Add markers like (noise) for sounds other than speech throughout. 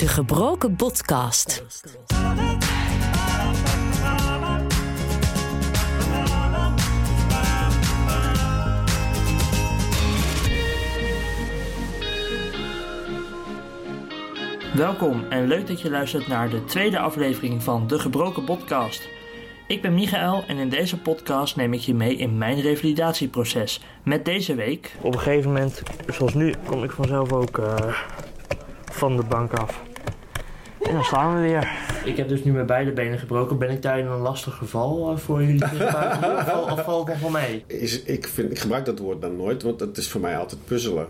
De Gebroken Podcast. Welkom en leuk dat je luistert naar de tweede aflevering van De Gebroken Podcast. Ik ben Michael en in deze podcast neem ik je mee in mijn revalidatieproces. Met deze week. Op een gegeven moment, zoals nu, kom ik vanzelf ook uh, van de bank af. En dan staan we weer. Ik heb dus nu mijn beide benen gebroken. Ben ik daar in een lastig geval uh, voor jullie of, (laughs) val- of valt het nog wel mee? Is, ik, vind, ik gebruik dat woord dan nooit, want het is voor mij altijd puzzelen.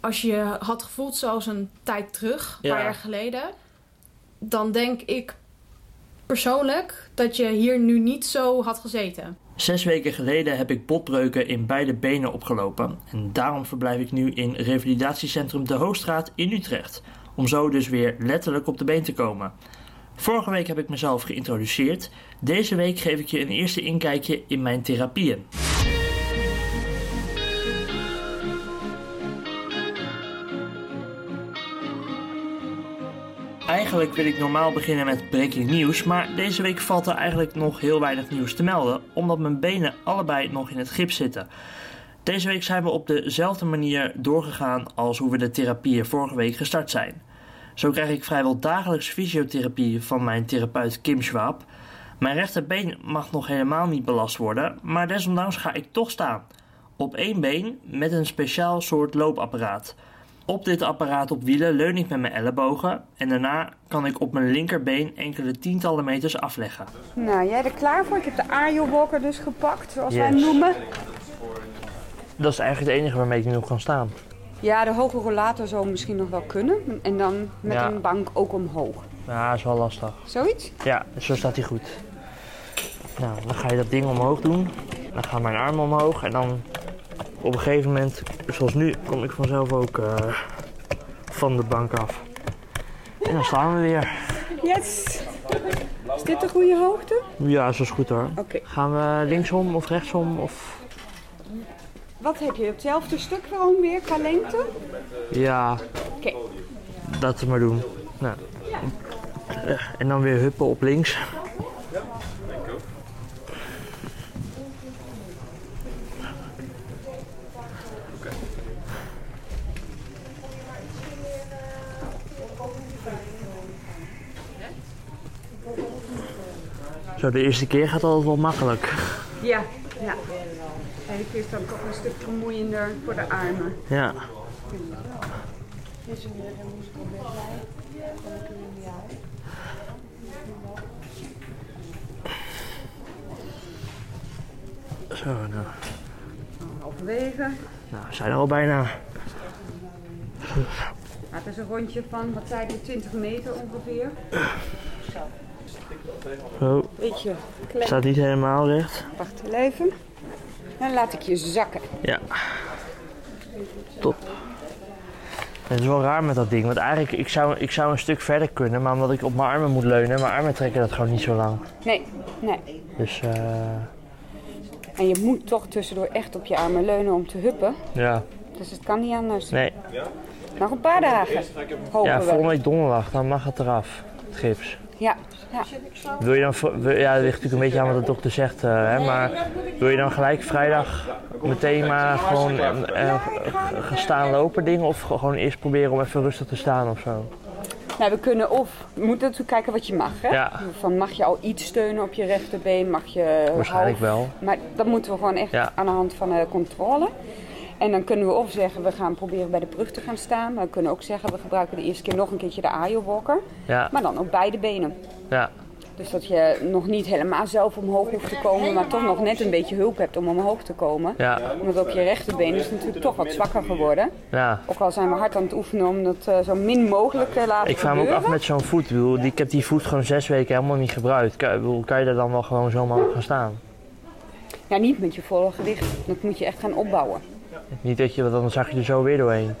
als je had gevoeld zoals een tijd terug, een Ja. paar jaar geleden, dan denk ik persoonlijk dat je hier nu niet zo had gezeten. Zes weken geleden heb ik botbreuken in beide benen opgelopen. En daarom verblijf ik nu in revalidatiecentrum De Hoogstraat in Utrecht. Om zo dus weer letterlijk op de been te komen. Vorige week heb ik mezelf geïntroduceerd. Deze week geef ik je een eerste inkijkje in mijn therapieën. Eigenlijk wil ik normaal beginnen met breaking nieuws, maar deze week valt er eigenlijk nog heel weinig nieuws te melden, omdat mijn benen allebei nog in het gips zitten. Deze week zijn we op dezelfde manier doorgegaan als hoe we de therapieën vorige week gestart zijn. Zo krijg ik vrijwel dagelijks fysiotherapie van mijn therapeut Kim Schwab. Mijn rechterbeen mag nog helemaal niet belast worden, maar desondanks ga ik toch staan. Op één been met een speciaal soort loopapparaat. Op dit apparaat op wielen leun ik met mijn ellebogen en daarna kan ik op mijn linkerbeen enkele tientallen meters afleggen. Nou, jij er klaar voor? Ik heb de Ario Walker dus gepakt, zoals wij Yes. noemen. Dat is eigenlijk het enige waarmee ik nu kan staan. Ja, de hoge rollator zou misschien nog wel kunnen. En dan met Ja. een bank ook omhoog. Ja, dat is wel lastig. Zoiets? Ja, zo staat hij goed. Nou, dan ga je dat ding omhoog doen. Dan gaan mijn armen omhoog en dan op een gegeven moment, zoals nu, kom ik vanzelf ook eh, van de bank af. En dan staan we weer. Yes! Is dit de goede hoogte? Ja, zo is goed hoor. Oké. Gaan we linksom of rechtsom of... Wat heb je? Hetzelfde stuk gewoon weer qua lengte? Ja, Oké. dat maar doen. Nou. En dan weer huppen op links. Zo, de eerste keer gaat altijd wel makkelijk. Ja, ja. En ik is dan toch een stuk vermoeiender voor de armen. Ja. Zo, nou. Halverwege. Nou, we zijn er al bijna. Maar het is een rondje van, wat zei je, 20 meter ongeveer. Zo, Beetje klein. staat niet helemaal recht. Wacht even. Dan laat ik je zakken. Ja. Top. Het is wel raar met dat ding, want eigenlijk ik zou, ik zou een stuk verder kunnen, maar omdat ik op mijn armen moet leunen, mijn armen trekken dat gewoon niet zo lang. Nee, nee. Dus eh En je moet toch tussendoor echt op je armen leunen om te huppen. ja, Dus het kan niet anders. nee. Nog een paar dagen. Hopen Ja, volgende week donderdag, dan mag het eraf, het gips. Wil je dan, ja, dat ligt natuurlijk een beetje aan wat de dokter zegt, eh, hè, maar wil je dan gelijk vrijdag meteen maar gewoon eh, eh, gaan staan lopen dingen of gewoon eerst proberen om even rustig te staan of zo? Nou, we kunnen of, we moeten natuurlijk kijken wat je mag. Hè? Ja. Van, mag je al iets steunen op je rechterbeen? Mag je Waarschijnlijk half? wel. Maar dat moeten we gewoon echt Ja. aan de hand van de controle. En dan kunnen we of zeggen, we gaan proberen bij de brug te gaan staan. Maar we kunnen ook zeggen, we gebruiken de eerste keer nog een keertje de Ajo Walker. Ja, Maar dan op beide benen. Ja, Dus dat je nog niet helemaal zelf omhoog hoeft te komen, maar toch nog net een beetje hulp hebt om omhoog te komen. ja, Omdat op je rechterbeen is het natuurlijk toch wat zwakker geworden. ja. Ook al zijn we hard aan het oefenen om dat eh, zo min mogelijk te laten Ik vraag me ook af met zo'n voet. Ik, bedoel, die- ik heb die voet gewoon zes weken helemaal niet gebruikt. Kan, bedoel, kan je daar dan wel gewoon zomaar op gaan staan? Ja, niet met je volle gewicht. Dat moet je echt gaan opbouwen. Niet dat je, want dan zag je er zo weer doorheen.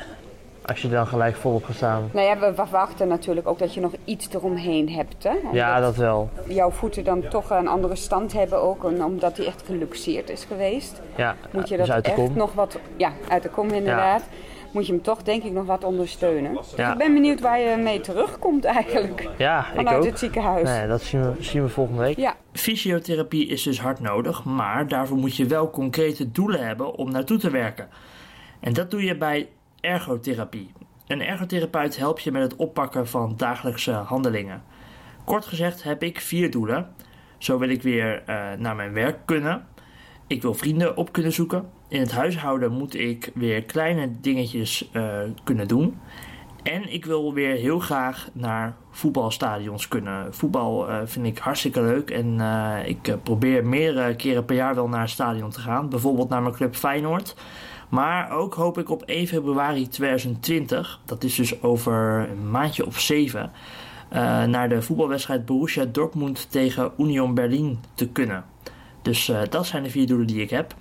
Als je dan gelijk volop gaat staan. Nou ja, we verwachten natuurlijk ook dat je nog iets eromheen hebt. Hè? Omdat Ja, dat wel. jouw voeten dan toch een andere stand hebben ook. En omdat die echt geluxeerd is geweest. Ja, Moet je dus dat uit de echt kom. nog wat... Ja, uit de kom inderdaad. Moet je hem toch denk ik nog wat ondersteunen. Dus Ja. ik ben benieuwd waar je mee terugkomt eigenlijk. Ja, ik Vanuit ook. het ziekenhuis. Nee, dat zien we, zien we volgende week. Ja, Fysiotherapie is dus hard nodig, maar daarvoor moet je wel concrete doelen hebben om naartoe te werken. En dat doe je bij ergotherapie. Een ergotherapeut helpt je met het oppakken van dagelijkse handelingen. Kort gezegd heb ik vier doelen. Zo wil ik weer eh, naar mijn werk kunnen. Ik wil vrienden op kunnen zoeken. In het huishouden moet ik weer kleine dingetjes eh, kunnen doen. En ik wil weer heel graag naar voetbalstadions kunnen. Voetbal eh, vind ik hartstikke leuk. En ik probeer meerdere keren per jaar wel naar het stadion te gaan. Bijvoorbeeld naar mijn club Feyenoord. Maar ook hoop ik op 1 februari 2020, dat is dus over een maandje of zeven, eh, naar de voetbalwedstrijd Borussia Dortmund tegen Union Berlin te kunnen. Dus eh, dat zijn de vier doelen die ik heb.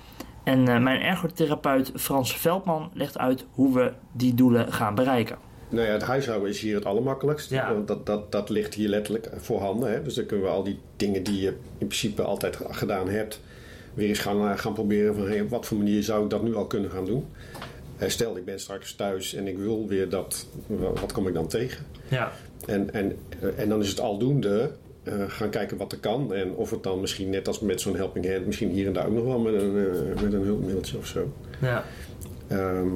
En eh, mijn ergotherapeut Frans Veldman legt uit hoe we die doelen gaan bereiken. Nou ja, het huishouden is hier het allermakkelijkst. Ja. Want dat, dat, dat ligt hier letterlijk voorhanden. Hè? Dus dan kunnen we al die dingen die je in principe altijd gedaan hebt... weer eens gaan, eh, gaan proberen van... Hey, op wat voor manier zou ik dat nu al kunnen gaan doen? Eh, stel, ik ben straks thuis en ik wil weer dat... wa- Wat kom ik dan tegen? Ja, En, en, eh, en dan is het aldoende gaan kijken wat er kan. En of het dan misschien net als met zo'n helping hand... misschien hier en daar ook nog wel met een, eh, met een hulpmiddeltje of zo. ja, Ehm,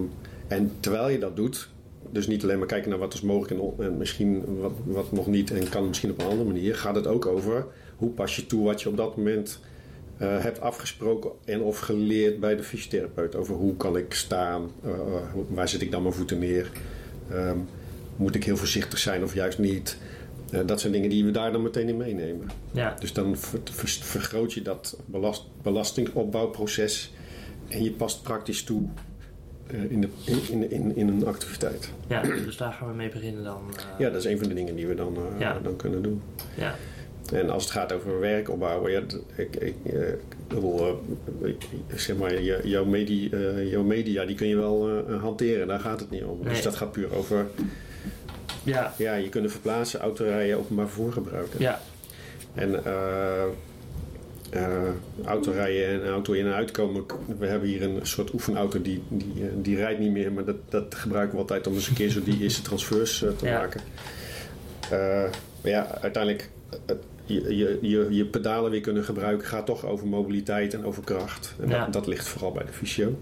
en terwijl je dat doet, dus niet alleen maar kijken naar wat is mogelijk en, en misschien wat, wat nog niet en kan misschien op een andere manier, gaat het ook over hoe pas je toe wat je op dat moment eh, hebt afgesproken en of geleerd bij de fysiotherapeut. Over hoe kan ik staan, eh, waar zet ik dan mijn voeten neer, Ehm, moet ik heel voorzichtig zijn of juist niet. Eh, dat zijn dingen die we daar dan meteen in meenemen. ja. Dus dan ver- ver- vergroot je dat belast, belastingopbouwproces en je past praktisch toe in, de, in, in, in, een activiteit. ja dus daar gaan we mee beginnen dan. Ja, dat is een van de dingen die we dan, Ja. dan kunnen doen. ja. En als het gaat over werk opbouwen, ja, ik, ik, eh, ik eh, ik- zeg maar, jouw, medi, eh, jouw media die kun je wel eh, hanteren, daar gaat het niet om. Nee. Dus dat gaat puur over, Ja, ja, je kunnen verplaatsen, autorijden, openbaar vervoer gebruiken. ja, En eh eh, autorijden en auto in en uitkomen. We hebben hier een soort oefenauto die, die, eh, die rijdt niet meer, maar dat, dat gebruiken we altijd om eens een keer zo die eerste transfers eh, te Ja. maken. Maar ja, uiteindelijk je, je, je, je pedalen weer kunnen gebruiken gaat toch over mobiliteit en over kracht. En Ja. dat, dat ligt vooral bij de fysio.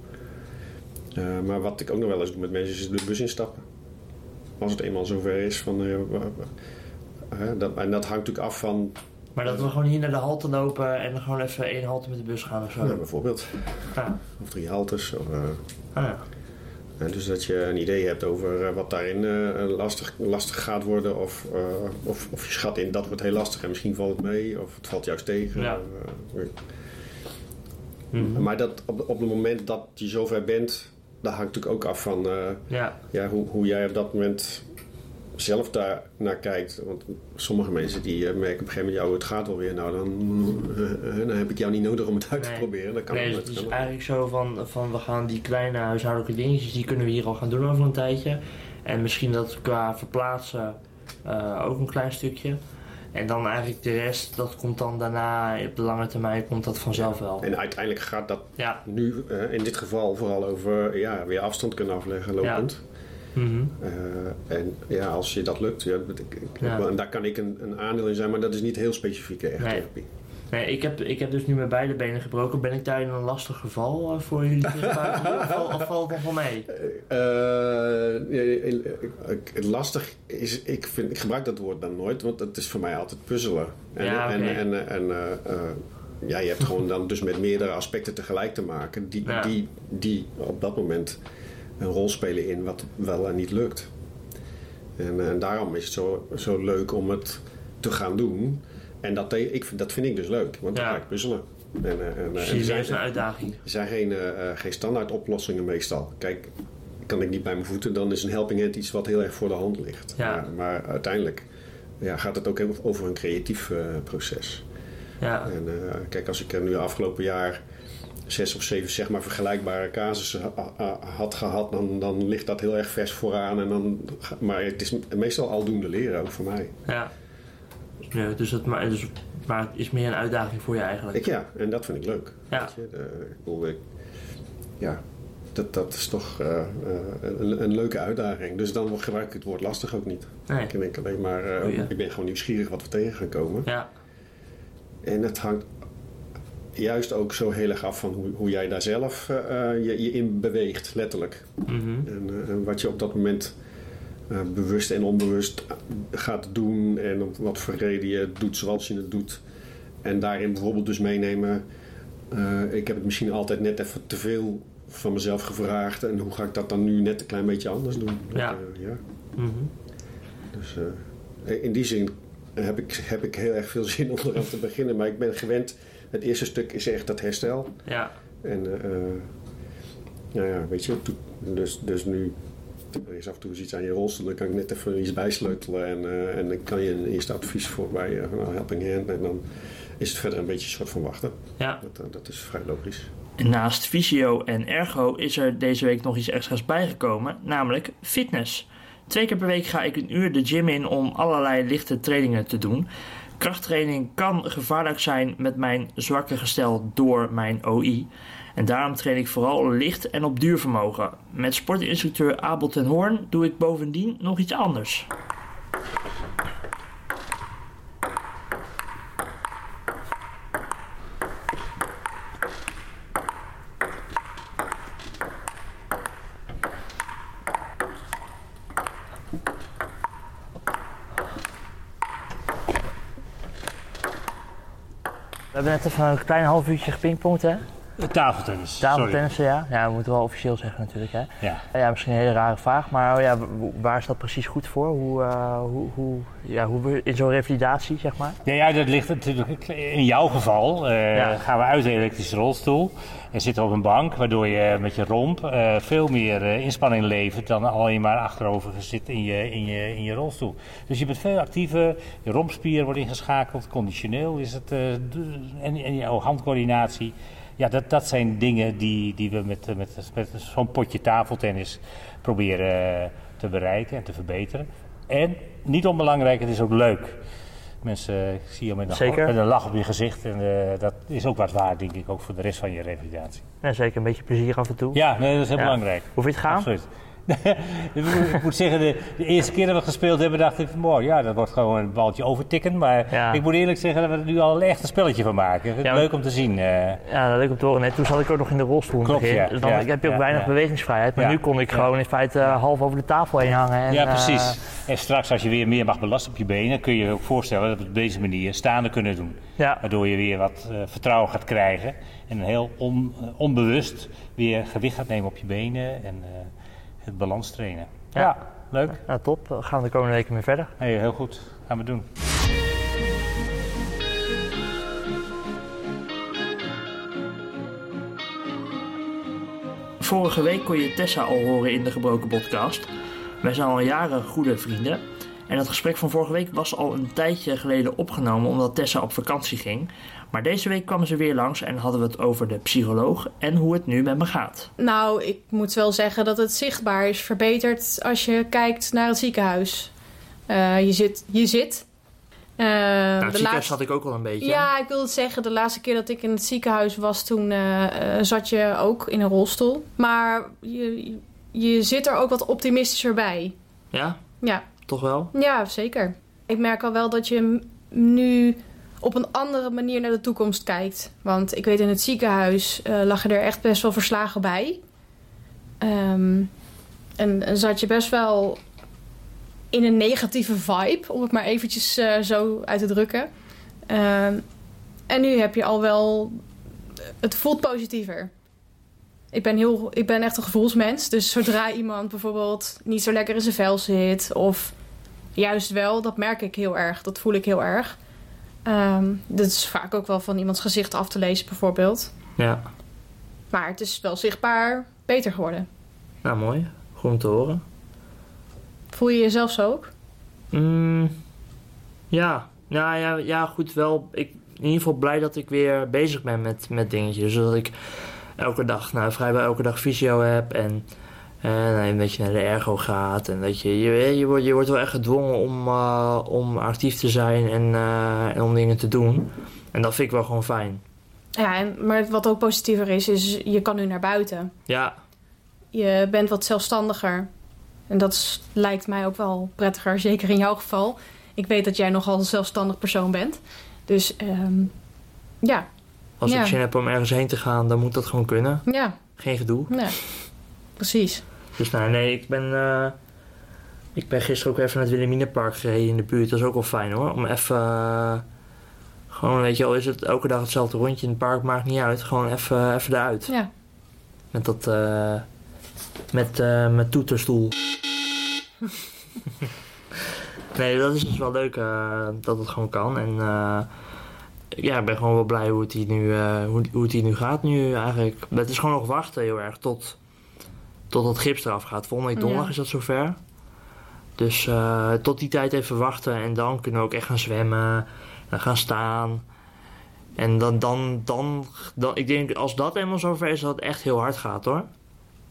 Eh, maar wat ik ook nog wel eens doe met mensen is de bus instappen. Als het eenmaal zover is. Van, eh, dat, en dat hangt natuurlijk af van maar dat we gewoon hier naar de halte lopen en gewoon even één halte met de bus gaan of zo. Ja, bijvoorbeeld. Ja. Of drie haltes. Of, eh, Ah, ja. Dus dat je een idee hebt over eh, wat daarin eh, lastig, lastig gaat worden. Of, eh, of, of je schat in dat wordt heel lastig en misschien valt het mee. Of het valt juist tegen. Ja. Mhm. maar dat, op, op het moment dat je zover bent, dat hangt natuurlijk ook af van ja, ja, hoe, hoe jij op dat moment zelf daar naar kijkt. Want sommige mensen die eh, merken op een gegeven moment, ja, het gaat alweer. Nou, dan, eh, eh, dan heb ik jou niet nodig om het uit te Nee. proberen. Dat kan nee, dus het is eigenlijk zo van, van we gaan die kleine huishoudelijke dingetjes, die kunnen we hier al gaan doen over een tijdje. En misschien dat qua verplaatsen ook een klein stukje. En dan eigenlijk de rest, dat komt dan daarna, op de lange termijn komt dat vanzelf wel. En uiteindelijk gaat dat Ja. nu in dit geval vooral over ja, weer afstand kunnen afleggen lopend. Mhm. Eh, en ja, als je dat lukt, ja, dat- ik, ik, Ja. daar kan ik een, een aandeel in zijn, maar dat is niet heel specifieke ergotherapie. Nee, ik heb, ik heb dus nu mijn beide benen gebroken. Ben ik daar in een lastig geval eh, voor jullie therapeuten? (laughs) of, of valt het nog wel mee? Ik- lastig is, ik, vind, ik gebruik dat woord dan nooit, want het is voor mij altijd puzzelen. En, Ja, en, en, en ja, je hebt gewoon (laughs) dan dus met meerdere aspecten tegelijk te maken, die, Ja. die, die op dat moment een rol spelen in wat wel en niet lukt. En, eh, en daarom is het zo, zo leuk om het te gaan doen. En dat, de- ik, vind- dat vind ik dus leuk, want dan Ja. ga ik puzzelen. En, eh, en, eh, en zijn- is een uitdaging. er zijn geen, eh, eh, geen standaard oplossingen meestal. Kijk, kan ik niet bij mijn voeten, dan is een helping hand iets wat heel erg voor de hand ligt. Ja. Maar, maar uiteindelijk ja, gaat het ook over een creatief eh, proces. Ja, En eh, kijk, als ik er nu afgelopen jaar zes of zeven zeg maar, vergelijkbare casussen ha- ha- had gehad, dan, dan ligt dat heel erg vers vooraan. En dan, maar het is meestal aldoende leren, ook voor mij. Ja. ja dus, het, maar, dus, maar het is meer een uitdaging voor je eigenlijk. Ik, ja, en dat vind ik leuk. Ja. Weet je, ik bedoel, ik- ja, dat, dat is toch eh, eh, een, een leuke uitdaging. Dus dan gebruik ik het woord lastig ook niet. Nee. Ik denk alleen maar, eh, ja. ik ben gewoon nieuwsgierig wat we tegen gaan komen. Ja. En het hangt juist ook zo heel erg af van hoe, hoe jij daar zelf eh, eh, je, je in beweegt, letterlijk. Mhm. En, eh, en wat je op dat moment bewust en onbewust gaat doen en wat voor reden je het doet zoals je het doet. En daarin bijvoorbeeld dus meenemen, ik heb het misschien altijd net even te veel van mezelf gevraagd en hoe ga ik dat dan nu net een klein beetje anders doen? Dat, Ja. ja. Mhm. Dus in die zin heb ik, heb ik heel erg veel (laughs) zin om eraan te beginnen, maar ik ben gewend, het eerste stuk is echt dat herstel. Ja. En eh, eh, nou ja, weet je, to- dus, dus nu er is af en toe iets aan je rolstoel, dan kan ik net even iets bijsleutelen en, eh, en dan kan je een eerste advies voor bij eh, nou, Helping Hand en dan is het verder een beetje een soort van wachten. ja. Dat, dat is vrij logisch. Naast fysio en ergo is er deze week nog iets extra's bijgekomen, namelijk fitness. Twee keer per week ga ik een uur de gym in om allerlei lichte trainingen te doen. Krachttraining kan gevaarlijk zijn met mijn zwakke gestel door mijn OI. En daarom train ik vooral licht en op duurvermogen. Met sportinstructeur Abel ten Hoorn doe ik bovendien nog iets anders. We hebben net even een klein half uurtje gepingpongd, hè? Tafeltennis. Tafeltennissen, ja. Ja, we moeten wel officieel zeggen natuurlijk, hè. Ja. Ja, misschien een hele rare vraag, maar oh ja, waar is dat precies goed voor? Hoe, eh, hoe, hoe, ja, hoe in zo'n revalidatie, zeg maar? Ja, ja, dat ligt natuurlijk in jouw geval. eh, Ja. Gaan we uit de elektrische rolstoel en zitten op een bank, waardoor je met je romp eh, veel meer eh, inspanning levert dan al je maar achterover zit in je, in, je, in je rolstoel. Dus je bent veel actiever, je rompspier wordt ingeschakeld, conditioneel is het, eh, en, en je handcoördinatie. Ja, dat, dat zijn dingen die, die we met, met, met zo'n potje tafeltennis proberen eh, te bereiken en te verbeteren. En niet onbelangrijk, het is ook leuk. Mensen, eh, ik zie je met een, Zeker. met een lach op je gezicht. En eh, dat is ook wat waard, denk ik, ook voor de rest van je revalidatie. Ja, zeker een beetje plezier af en toe. Ja, nee, dat is heel Ja. belangrijk. Hoe vind je het gaan? Absoluut. (laughs) ik moet zeggen, de, de eerste keer dat we gespeeld hebben, dacht ik van, mooi, ja, dat wordt gewoon een baltje overtikken. Maar Ja. ik moet eerlijk zeggen dat we er nu al echt een spelletje van maken. Ja, leuk om te zien. eh. Ja, leuk om te horen. Nee, toen zat ik ook nog in de rolstoel Klopt, ja. Dus dan heb je ook weinig bewegingsvrijheid. Maar nu kon ik gewoon in feite eh, half over de tafel heen hangen. En, ja, eh, precies. En straks als je weer meer mag belasten op je benen, kun je je ook voorstellen dat we op deze manier staande kunnen doen. Waardoor je weer wat vertrouwen gaat krijgen. En heel on- onbewust weer gewicht gaat nemen op je benen en het balans trainen. Ja. Ja, leuk. nou, top. Dan gaan we de komende weken weer verder. Hey, heel goed. Gaan we doen. Vorige week kon je Tessa al horen in de Gebroken Podcast. Wij zijn al jaren goede vrienden. En het gesprek van vorige week was al een tijdje geleden opgenomen omdat Tessa op vakantie ging. Maar deze week kwam ze weer langs en hadden we het over de psycholoog en hoe het nu met me gaat. Nou, ik moet wel zeggen dat het zichtbaar is verbeterd als je kijkt naar het ziekenhuis. Eh, je zit. Je zit. Eh, Nou, de het ziekenhuis laatste- zat ik ook al een beetje. Ja, ik wil het zeggen, de laatste keer dat ik in het ziekenhuis was, toen eh, zat je ook in een rolstoel. Maar je, je zit er ook wat optimistischer bij. Ja? Ja, Toch wel? ja, zeker. Ik merk al wel dat je nu op een andere manier naar de toekomst kijkt. Want ik weet in het ziekenhuis eh, lag je er echt best wel verslagen bij. Ehm, en, en zat je best wel in een negatieve vibe, om het maar eventjes eh, zo uit te drukken. Ehm, en nu heb je al wel... Het voelt positiever. Ik ben, heel, ik ben echt een gevoelsmens. Dus zodra (laughs) iemand bijvoorbeeld niet zo lekker in zijn vel zit... of juist wel, dat merk ik heel erg. Dat voel ik heel erg. Ehm dat is vaak ook wel van iemands gezicht af te lezen bijvoorbeeld. Ja. Maar het is wel zichtbaar beter geworden. Nou, mooi. Goed om te horen. Voel je jezelf zo ook? Mm, ja. Ja, ja, ja, goed wel. Ik, in ieder geval blij dat ik weer bezig ben met, met dingetjes. Zodat ik elke dag, nou vrijwel elke dag fysio heb en uh, een beetje naar de ergo gaat. En dat je, je, je, wordt, je wordt wel echt gedwongen om, uh, om actief te zijn en, uh, en om dingen te doen. En dat vind ik wel gewoon fijn. Ja, en, maar wat ook positiever is, is je kan nu naar buiten. Ja. Je bent wat zelfstandiger. En dat is, lijkt mij ook wel prettiger, zeker in jouw geval. Ik weet dat jij nogal een zelfstandig persoon bent. Dus um, ja. Als ja. ik zin heb om ergens heen te gaan, dan moet dat gewoon kunnen. Ja. Geen gedoe. Ja, precies. Dus nou, nee, ik ben, uh, ik ben gisteren ook even naar het Wilhelminapark gereden in de buurt. Dat is ook wel fijn hoor. Om even, uh, gewoon weet je al is het elke dag hetzelfde rondje in het park, maakt niet uit. Gewoon even, even eruit. Ja. Met dat, uh, met, met toeterstoel. (laughs) nee, dat is dus wel leuk dat het gewoon kan. En ja, ik ben gewoon wel blij hoe het hier nu, hoe, hoe het hier nu gaat nu eigenlijk. Het is gewoon nog wachten heel erg tot tot het gips eraf gaat. Volgende week donderdag Ja. is dat zover. Dus uh, tot die tijd even wachten en dan kunnen we ook echt gaan zwemmen en gaan staan. En dan, dan, dan, dan, ik denk als dat eenmaal zover is, dat het echt heel hard gaat hoor.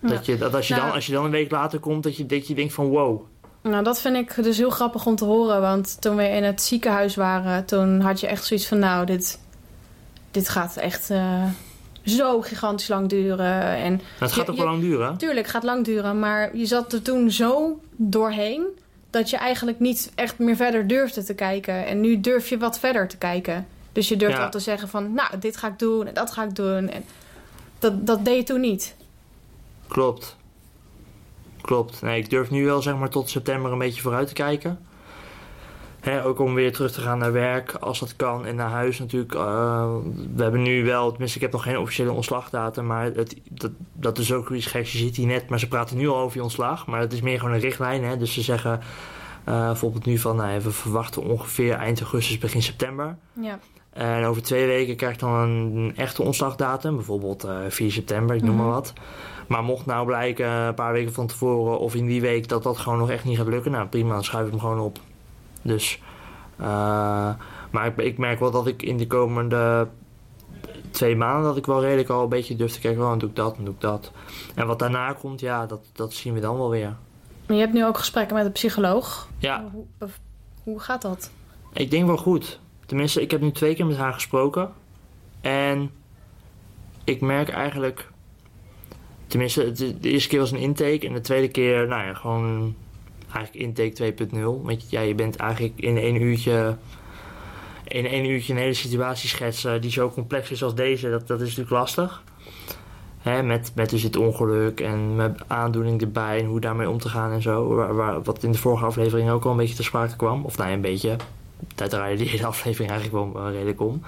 Ja. Dat, je, dat als, je Nou. dan, als je dan een week later komt, dat je, dat je denkt van wow. Nou, dat vind ik dus heel grappig om te horen. Want toen we in het ziekenhuis waren, toen had je echt zoiets van... Nou, dit, dit gaat echt eh, zo gigantisch lang duren. En Het gaat Je- ook wel lang duren. Tuurlijk, het gaat lang duren, maar je zat er toen zo doorheen dat je eigenlijk niet echt meer verder durfde te kijken. En nu durf je wat verder te kijken. Dus je durft Ja. al te zeggen van, nou, dit ga ik doen en dat ga ik doen. En dat, dat deed je toen niet. Klopt. Klopt. Nee, ik durf nu wel zeg maar tot september een beetje vooruit te kijken. Hè, ook om weer terug te gaan naar werk als dat kan. En naar huis natuurlijk. eh, we hebben nu wel, tenminste ik heb nog geen officiële ontslagdatum. Maar het, dat, dat is ook iets geks. Je ziet hier net, maar ze praten nu al over je ontslag. Maar het is meer gewoon een richtlijn. Hè? Dus ze zeggen eh, bijvoorbeeld nu van, nou, we verwachten ongeveer eind augustus, begin september. Ja. En over twee weken krijg ik dan een echte ontslagdatum. Bijvoorbeeld eh 4 september, ik noem maar Mhm. wat. Maar mocht nou blijken eh, een paar weken van tevoren of in die week dat dat gewoon nog echt niet gaat lukken. Nou prima, dan schuif ik hem gewoon op. Dus, eh, maar ik, ik merk wel dat ik in de komende twee maanden dat ik wel redelijk al een beetje durf te kijken. Oh, dan doe ik dat, dan doe ik dat. En wat daarna komt, ja, dat, dat zien we dan wel weer. Maar je hebt nu ook gesprekken met een psycholoog. Ja, Hoe, hoe gaat dat? Ik denk wel goed. Tenminste, ik heb nu twee keer met haar gesproken. En ik merk eigenlijk. Tenminste, de eerste keer was een intake. En de tweede keer, nou ja, gewoon. Eigenlijk intake 2.0. Want ja, je bent eigenlijk in één uurtje. In één uurtje een hele situatie schetsen die zo complex is als deze. Dat, dat is natuurlijk lastig. Hè, met, met dus dit ongeluk en met aandoening erbij en hoe daarmee om te gaan en zo. Waar, wat in de vorige aflevering ook al een beetje te sprake kwam. Of nou een beetje. Daar draaide die hele aflevering eigenlijk wel redelijk om.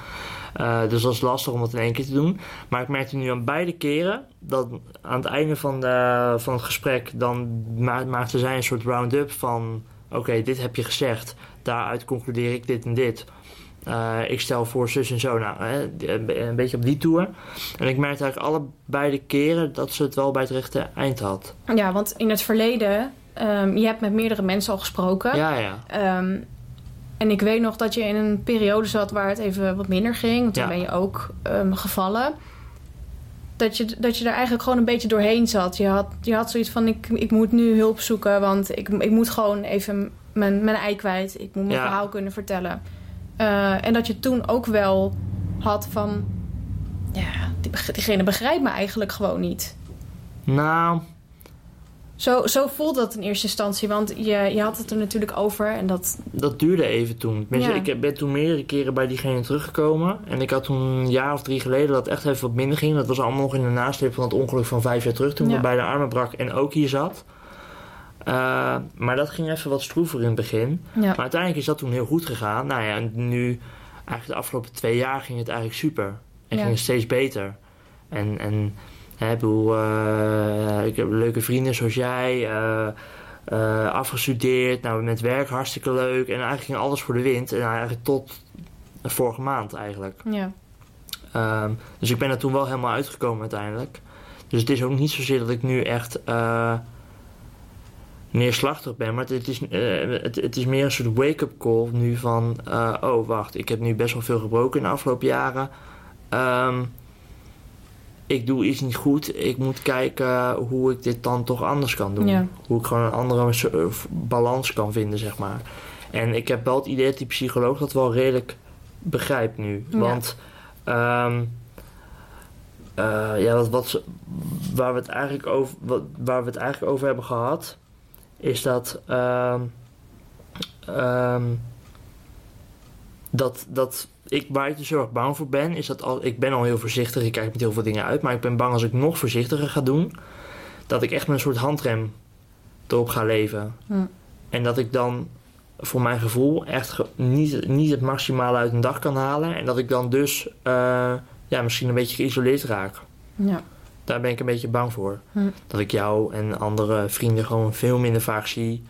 Eh, dus dat is lastig om dat in één keer te doen. Maar ik merkte nu aan beide keren dat aan het einde van, de, van het gesprek, dan ma maakte zij een soort round-up van: oké, dit heb je gezegd, daaruit concludeer ik dit en dit. Eh, ik stel voor zus en zo. Nou, hè, een een beetje op die tour. En ik merkte eigenlijk allebei de keren dat ze het wel bij het rechte eind had. Ja, want in het verleden, ehm, je hebt met meerdere mensen al gesproken. Ja, ja. Ehm, en ik weet nog dat je in een periode zat waar het even wat minder ging. Want toen Ja. ben je ook ehm, gevallen. Dat je, dat je er eigenlijk gewoon een beetje doorheen zat. Je had, je had zoiets van, ik, ik moet nu hulp zoeken. Want ik, ik moet gewoon even mijn, mijn ei kwijt. Ik moet mijn Ja. verhaal kunnen vertellen. Eh, en dat je toen ook wel had van... Ja, diegene begrijpt me eigenlijk gewoon niet. Nou, Zo, zo voelde dat in eerste instantie. Want je, je had het er natuurlijk over. En dat, dat duurde even toen. Ja. Ik ben toen meerdere keren bij diegene teruggekomen. En ik had toen een jaar of drie geleden dat echt even wat minder ging. Dat was allemaal nog in de nasleep van het ongeluk van vijf jaar terug. Toen Ja. ik bij de armen brak en ook hier zat. Eh, maar dat ging even wat stroever in het begin. ja. Maar uiteindelijk is dat toen heel goed gegaan. Nou ja, en nu, eigenlijk de afgelopen twee jaar ging het eigenlijk super. En ging het steeds beter. En, en hè, bedoel, eh, ik heb leuke vrienden zoals jij. eh, eh, afgestudeerd, nou met werk hartstikke leuk. En eigenlijk ging alles voor de wind. En eigenlijk tot vorige maand eigenlijk. ja. Ehm, dus ik ben er toen wel helemaal uitgekomen uiteindelijk. Dus het is ook niet zozeer dat ik nu echt. neerslachtig ben. Maar het is, het, het is meer een soort wake-up call nu van... oh, wacht, ik heb nu best wel veel gebroken in de afgelopen jaren. Ehm, ik doe iets niet goed. Ik moet kijken hoe ik dit dan toch anders kan doen. Ja. Hoe ik gewoon een andere eh, balans kan vinden, zeg maar. En ik heb wel het idee dat die psycholoog dat wel redelijk begrijpt nu. Ja. Want... eh, ja, wat, waar, we het eigenlijk over, wat, waar we het eigenlijk over hebben gehad, is dat. ehm, dat, dat ik, waar ik dus heel erg bang voor ben, is dat al, ik ben al heel voorzichtig. Ik kijk met heel veel dingen uit. Maar ik ben bang als ik nog voorzichtiger ga doen, dat ik echt met een soort handrem erop ga leven. Hm. En dat ik dan voor mijn gevoel echt ge- niet, niet het maximale uit een dag kan halen. En dat ik dan dus eh, ja, misschien een beetje geïsoleerd raak. Ja. Daar ben ik een beetje bang voor. Hm. Dat ik jou en andere vrienden gewoon veel minder vaak zie.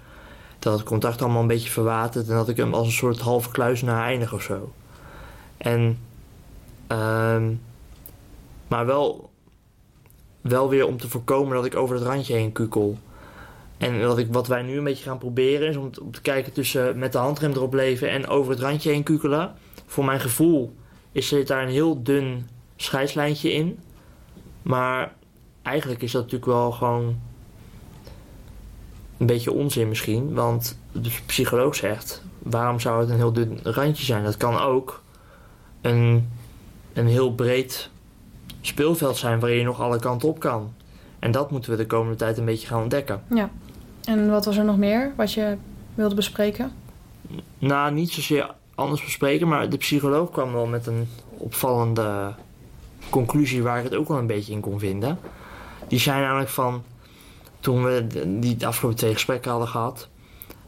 Dat het contact allemaal een beetje verwatert. En dat ik hem als een soort halve kluizenaar eindig of zo. En, ehm, maar wel, wel weer om te voorkomen dat ik over het randje heen kukel. En wat, ik, wat wij nu een beetje gaan proberen is om, te- kijken tussen met de handrem erop leven en over het randje heen kukelen. Voor mijn gevoel is er daar een heel dun scheidslijntje in. Maar eigenlijk is dat natuurlijk wel gewoon een beetje onzin misschien. Want de psycholoog zegt, waarom zou het een heel dun randje zijn? Dat kan ook een, een heel breed speelveld zijn waarin je nog alle kanten op kan. En dat moeten we de komende tijd een beetje gaan ontdekken. ja. En wat was er nog meer wat je wilde bespreken? Nou, niet zozeer anders bespreken, maar de psycholoog kwam wel met een opvallende conclusie waar ik het ook wel een beetje in kon vinden. Die zei namelijk van, toen we die afgelopen twee gesprekken hadden gehad,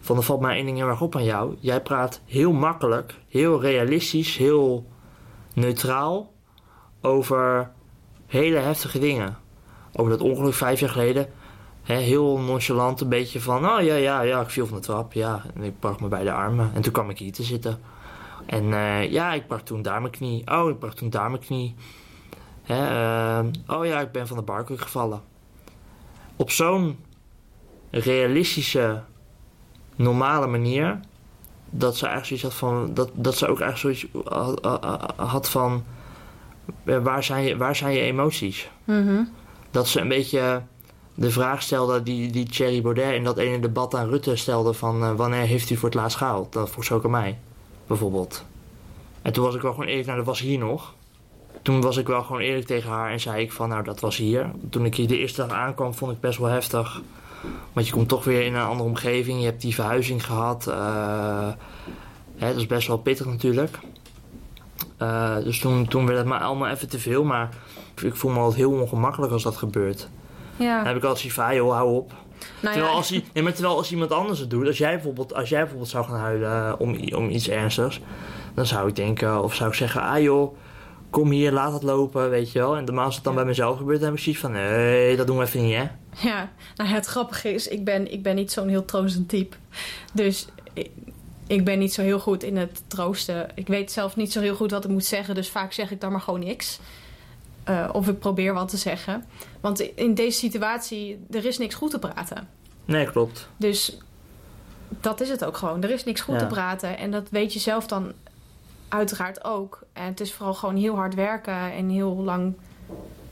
van er valt mij één ding heel erg op aan jou. Jij praat heel makkelijk, heel realistisch, heel neutraal over hele heftige dingen. Over dat ongeluk vijf jaar geleden. Heel nonchalant een beetje van, oh ja, ja, ja, ik viel van de trap, ja. En ik brak me bij de armen en toen kwam ik hier te zitten. En eh, ja, ik brak toen daar mijn knie. Oh, ik brak toen daar mijn knie. Eh, oh ja, ik ben van de barkruk gevallen. Op zo'n realistische, normale manier... dat ze eigenlijk zoiets had van... dat, dat ze ook eigenlijk zoiets had- van... eh, waar zijn je, waar zijn je emoties? Mhm. dat ze een beetje de vraag stelde die, die Thierry Baudet in dat ene debat aan Rutte stelde van eh, wanneer heeft u voor het laatst gehaald? Dat vroeg ze ook aan mij, bijvoorbeeld. En toen was ik wel gewoon eerlijk, nou dat was hier nog. Toen was ik wel gewoon eerlijk tegen haar en zei ik van nou dat was hier. Toen ik hier de eerste dag aankwam vond ik best wel heftig. Want je komt toch weer in een andere omgeving. Je hebt die verhuizing gehad. eh, hè, dat is best wel pittig natuurlijk. Eh, dus toen, toen werd het me allemaal even te veel. Maar ik voel me altijd heel ongemakkelijk als dat gebeurt. Ja. Dan heb ik altijd zoiets van, joh, hou op. Nou terwijl, ja, als, nee, maar terwijl als iemand anders het doet, als jij bijvoorbeeld, als jij bijvoorbeeld zou gaan huilen om, om iets ernstigs, dan zou ik denken, of zou ik zeggen, ah joh, kom hier, laat het lopen, weet je wel. En maar als het dan bij mezelf gebeurt, dan heb ik zoiets van, nee, dat doen we even niet, hè. Ja, nou het grappige is, ik ben, ik ben niet zo'n heel troostend type. Dus ik, ik ben niet zo heel goed in het troosten. Ik weet zelf niet zo heel goed wat ik moet zeggen, dus vaak zeg ik dan maar gewoon niks. Eh, of ik probeer wat te zeggen. Want in deze situatie, er is niks goed te praten. Nee, klopt. Dus dat is het ook gewoon. Er is niks goed Ja. te praten. En dat weet je zelf dan uiteraard ook. En het is vooral gewoon heel hard werken en een heel lang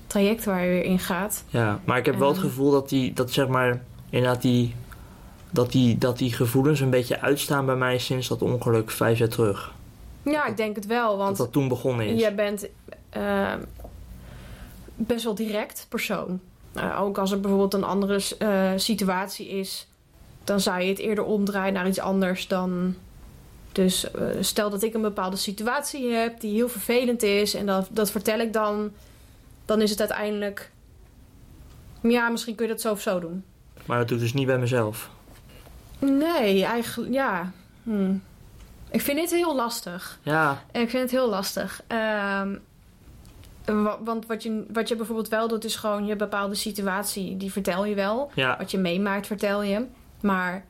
traject waar je weer in gaat. Ja, maar ik heb wel het Ehm. gevoel dat die, dat zeg maar, inderdaad die, dat die, dat die gevoelens een beetje uitstaan bij mij sinds dat ongeluk vijf jaar terug. Ja, ik denk het wel. Dat Want dat toen begonnen is. Je bent eh, best wel direct persoon. Eh, ook als er bijvoorbeeld een andere eh, situatie is, dan zou je het eerder omdraaien naar iets anders dan. Dus eh, stel dat ik een bepaalde situatie heb die heel vervelend is en dat, dat vertel ik dan, dan is het uiteindelijk. Ja, misschien kun je dat zo of zo doen. Maar dat doe ik dus niet bij mezelf. Nee, eigenlijk, ja. Hm. Ik vind dit heel lastig. Ja, Ik vind het heel lastig. Ehm, wa- want wat je, wat je bijvoorbeeld wel doet, is gewoon je bepaalde situatie, die vertel je wel. ja, Wat je meemaakt, vertel je. Maar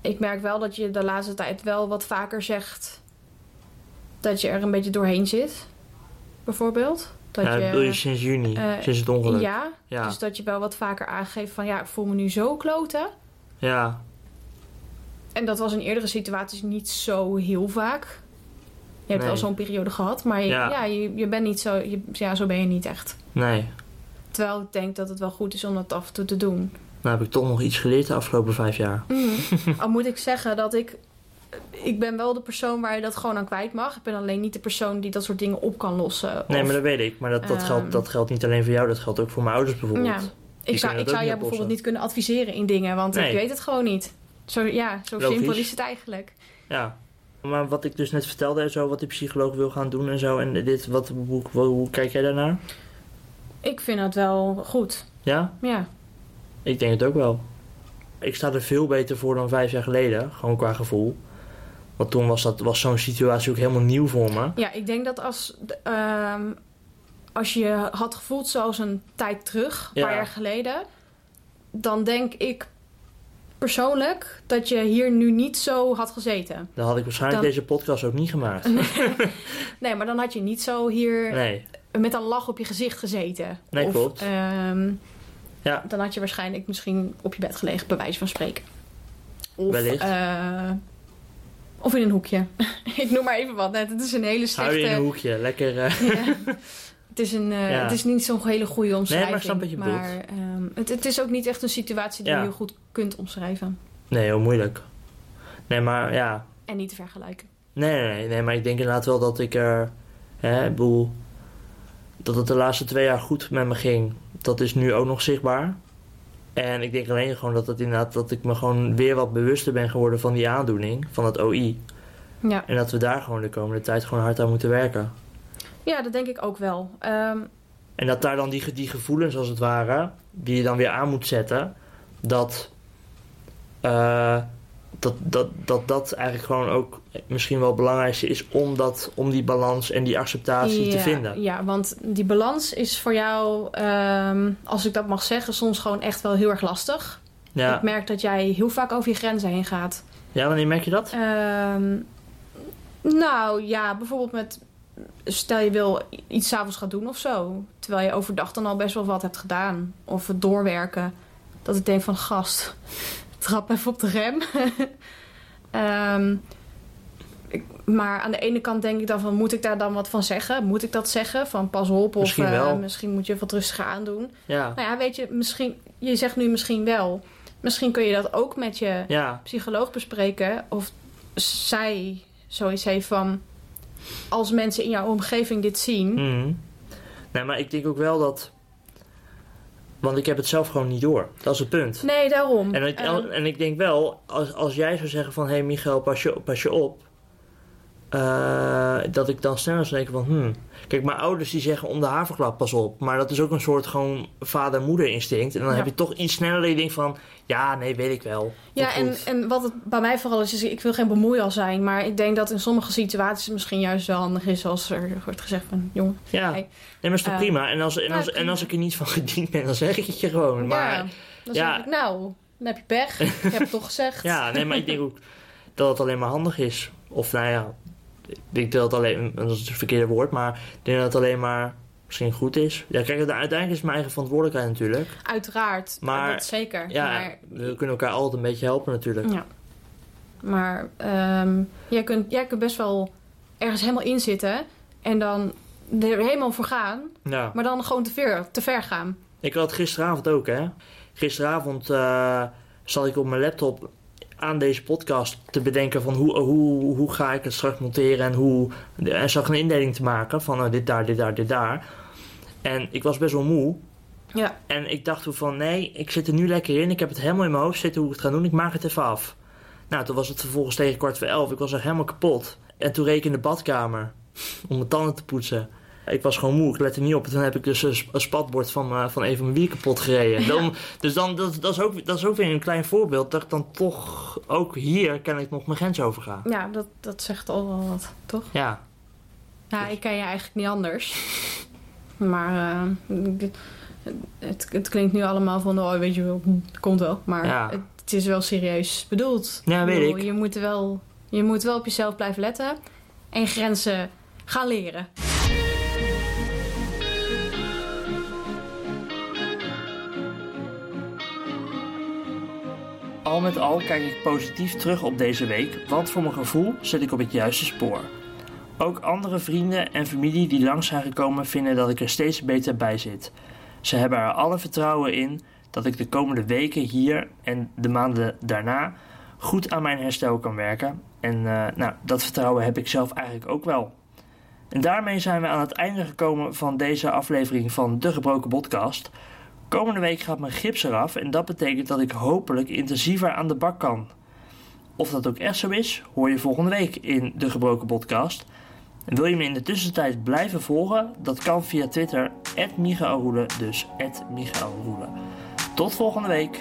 ik merk wel dat je de laatste tijd wel wat vaker zegt dat je er een beetje doorheen zit. Bijvoorbeeld. Dat ja, bedoel je sinds juni, eh, sinds het ongeluk. ja, Ja. dus dat je wel wat vaker aangeeft van ja, ik voel me nu zo kloten. Ja, En dat was in eerdere situaties niet zo heel vaak. Je hebt Nee. wel zo'n periode gehad, maar je, Ja. ja. je, je bent niet zo, je, ja, zo ben je niet echt. nee. Terwijl ik denk dat het wel goed is om dat af en toe te doen. Nou heb ik toch nog iets geleerd de afgelopen vijf jaar. (laughs) Al moet ik zeggen dat ik. Ik ben wel de persoon waar je dat gewoon aan kwijt mag. Ik ben alleen niet de persoon die dat soort dingen op kan lossen. Nee, Of- maar dat weet ik. Maar dat, dat, Ehm. geldt, dat geldt niet alleen voor jou, dat geldt ook voor mijn ouders bijvoorbeeld. Ja. Ik zou, ik zou jou bijvoorbeeld niet kunnen adviseren in dingen, want Nee. ik weet het gewoon niet. Zo, ja, zo Logisch. simpel is het eigenlijk. Ja. Maar wat ik dus net vertelde en zo, wat die psycholoog wil gaan doen en zo. En dit, wat, hoe, hoe, hoe kijk jij daarnaar? Ik vind dat wel goed. Ja? Ja. Ik denk het ook wel. Ik sta er veel beter voor dan vijf jaar geleden, gewoon qua gevoel. Want toen was, dat, was zo'n situatie ook helemaal nieuw voor me. Ja, ik denk dat als, ehm, als je had gevoeld zoals een tijd terug, een Ja. paar jaar geleden, dan denk ik persoonlijk dat je hier nu niet zo had gezeten. Dan had ik waarschijnlijk Dan- deze podcast ook niet gemaakt. (laughs) Nee, maar dan had je niet zo hier Nee, met een lach op je gezicht gezeten. Nee, of, klopt. ehm, Ja. Dan had je waarschijnlijk misschien op je bed gelegen, bij wijze van spreken. Of, Wellicht. eh, of in een hoekje. (laughs) ik noem maar even wat. net. Het is een hele hou slechte... je in een hoekje, lekker. eh, Ja. Het is, een, eh, Ja. het is niet zo'n hele goede omschrijving. ik snap wat je bedoelt. maar ehm, het, het is ook niet echt een situatie die Ja. je heel goed kunt omschrijven. nee, heel moeilijk. Nee, maar ja. En niet te vergelijken. Nee, nee, nee, nee, maar ik denk inderdaad wel dat ik er. Hè, ik bedoel, dat het de laatste twee jaar goed met me ging. Dat is nu ook nog zichtbaar. En ik denk alleen gewoon dat het inderdaad dat ik me gewoon weer wat bewuster ben geworden van die aandoening, van het OI. Ja. En dat we daar gewoon de komende tijd gewoon hard aan moeten werken. ja, dat denk ik ook wel. Ehm, En dat daar dan die, die gevoelens als het ware, die je dan weer aan moet zetten, dat, eh, dat, dat, dat dat eigenlijk gewoon ook misschien wel het belangrijkste is om, dat, om die balans en die acceptatie te vinden. Ja, want die balans is voor jou, ehm, als ik dat mag zeggen, soms gewoon echt wel heel erg lastig. Ik Ja, merk dat jij heel vaak over je grenzen heen gaat. ja wanneer merk je dat? Ehm, nou ja, bijvoorbeeld met. Stel je wil iets s'avonds gaan doen of zo. Terwijl je overdag dan al best wel wat hebt gedaan. Of het doorwerken. Dat ik denk van gast, trap even op de rem. (laughs) Ehm, ik- maar aan de ene kant denk ik dan van, moet ik daar dan wat van zeggen? Moet ik dat zeggen? Van pas op of Misschien eh, misschien moet je wat rustiger aandoen. Ja, Nou ja, weet je, misschien, je zegt nu misschien wel. Misschien kun je dat ook met je ja, psycholoog bespreken of zij zoiets heeft van als mensen in jouw omgeving dit zien. mhm. Nee, maar ik denk ook wel dat. Want ik heb het zelf gewoon niet door. Dat is het punt. Nee, daarom. En ik, en ik denk wel, als, als jij zou zeggen van... Hé hey Michael, pas je, pas je op. eh, dat ik dan sneller zou denken van... Hmm. Kijk, mijn ouders die zeggen om de haverklap pas op. Maar dat is ook een soort gewoon vader-moeder instinct. En dan Ja. heb je toch iets sneller dat je denkt van... Ja, nee, weet ik wel. ja, en, en wat het bij mij vooral is, is ik wil geen bemoeial zijn. Maar ik denk dat in sommige situaties het misschien juist wel handig is als er wordt gezegd van... Jongen, Ja, Hey. nee, maar is toch Eh, prima. En als, en, ja, als, en als ik er niet van (laughs) gediend ben, dan zeg ik het je gewoon. Maar ja, dan ja. zeg ik nou, dan heb je pech. (laughs) ik heb het toch gezegd. Ja, nee, maar ik denk ook (laughs) dat het alleen maar handig is. Of nou ja, ik denk dat het alleen, dat is het verkeerde woord, maar ik denk dat het alleen maar misschien goed is. Ja, kijk, uiteindelijk is het mijn eigen verantwoordelijkheid natuurlijk. Uiteraard, Maar- dat zeker. Ja, Maar we kunnen elkaar altijd een beetje helpen natuurlijk. Ja. Maar ehm, jij, kunt, jij kunt best wel ergens helemaal in zitten en dan er helemaal voor gaan, Ja. maar dan gewoon te ver, te ver gaan. Ik had gisteravond ook, hè. Gisteravond eh zat ik op mijn laptop aan deze podcast te bedenken van hoe, hoe, hoe ga ik het straks monteren en hoe... En zag een indeling te maken van eh, dit daar, dit daar, dit daar. En ik was best wel moe. Ja. En ik dacht toen van nee, ik zit er nu lekker in. Ik heb het helemaal in mijn hoofd zitten hoe ik het ga doen. Ik maak het even af. Nou, toen was het vervolgens tegen kwart voor elf. Ik was echt helemaal kapot. En toen reed ik in de badkamer om mijn tanden te poetsen. Ik was gewoon moe, ik lette niet op. En toen heb ik dus een, sp- een spatbord van, eh, van een van mijn wier kapot gereden. (laughs) Dan, dus dan, dat, dat, is ook, dat is ook weer een klein voorbeeld dat ik dan toch ook hier kennelijk nog mijn grens overga. Ja, dat, dat zegt al wel wat, toch? Ja, Ja, ik ken je eigenlijk niet anders. Maar eh, ik- het, het klinkt nu allemaal van, oh, weet je wel, het komt wel. Maar Ja. het, het is wel serieus bedoeld. Ja, weet bedoel, ik. Je moet, wel, je moet wel op jezelf blijven letten en grenzen gaan leren. Al met al kijk ik positief terug op deze week, want voor mijn gevoel zit ik op het juiste spoor. Ook andere vrienden en familie die langs zijn gekomen vinden dat ik er steeds beter bij zit. Ze hebben er alle vertrouwen in dat ik de komende weken hier en de maanden daarna goed aan mijn herstel kan werken. En uh, nou, dat vertrouwen heb ik zelf eigenlijk ook wel. En daarmee zijn we aan het einde gekomen van deze aflevering van De Gebroken Podcast. Komende week gaat mijn gips eraf en dat betekent dat ik hopelijk intensiever aan de bak kan. Of dat ook echt zo is, hoor je volgende week in De Gebroken Podcast. En wil je me in de tussentijd blijven volgen? Dat kan via Twitter, Michael dus Michael Tot volgende week.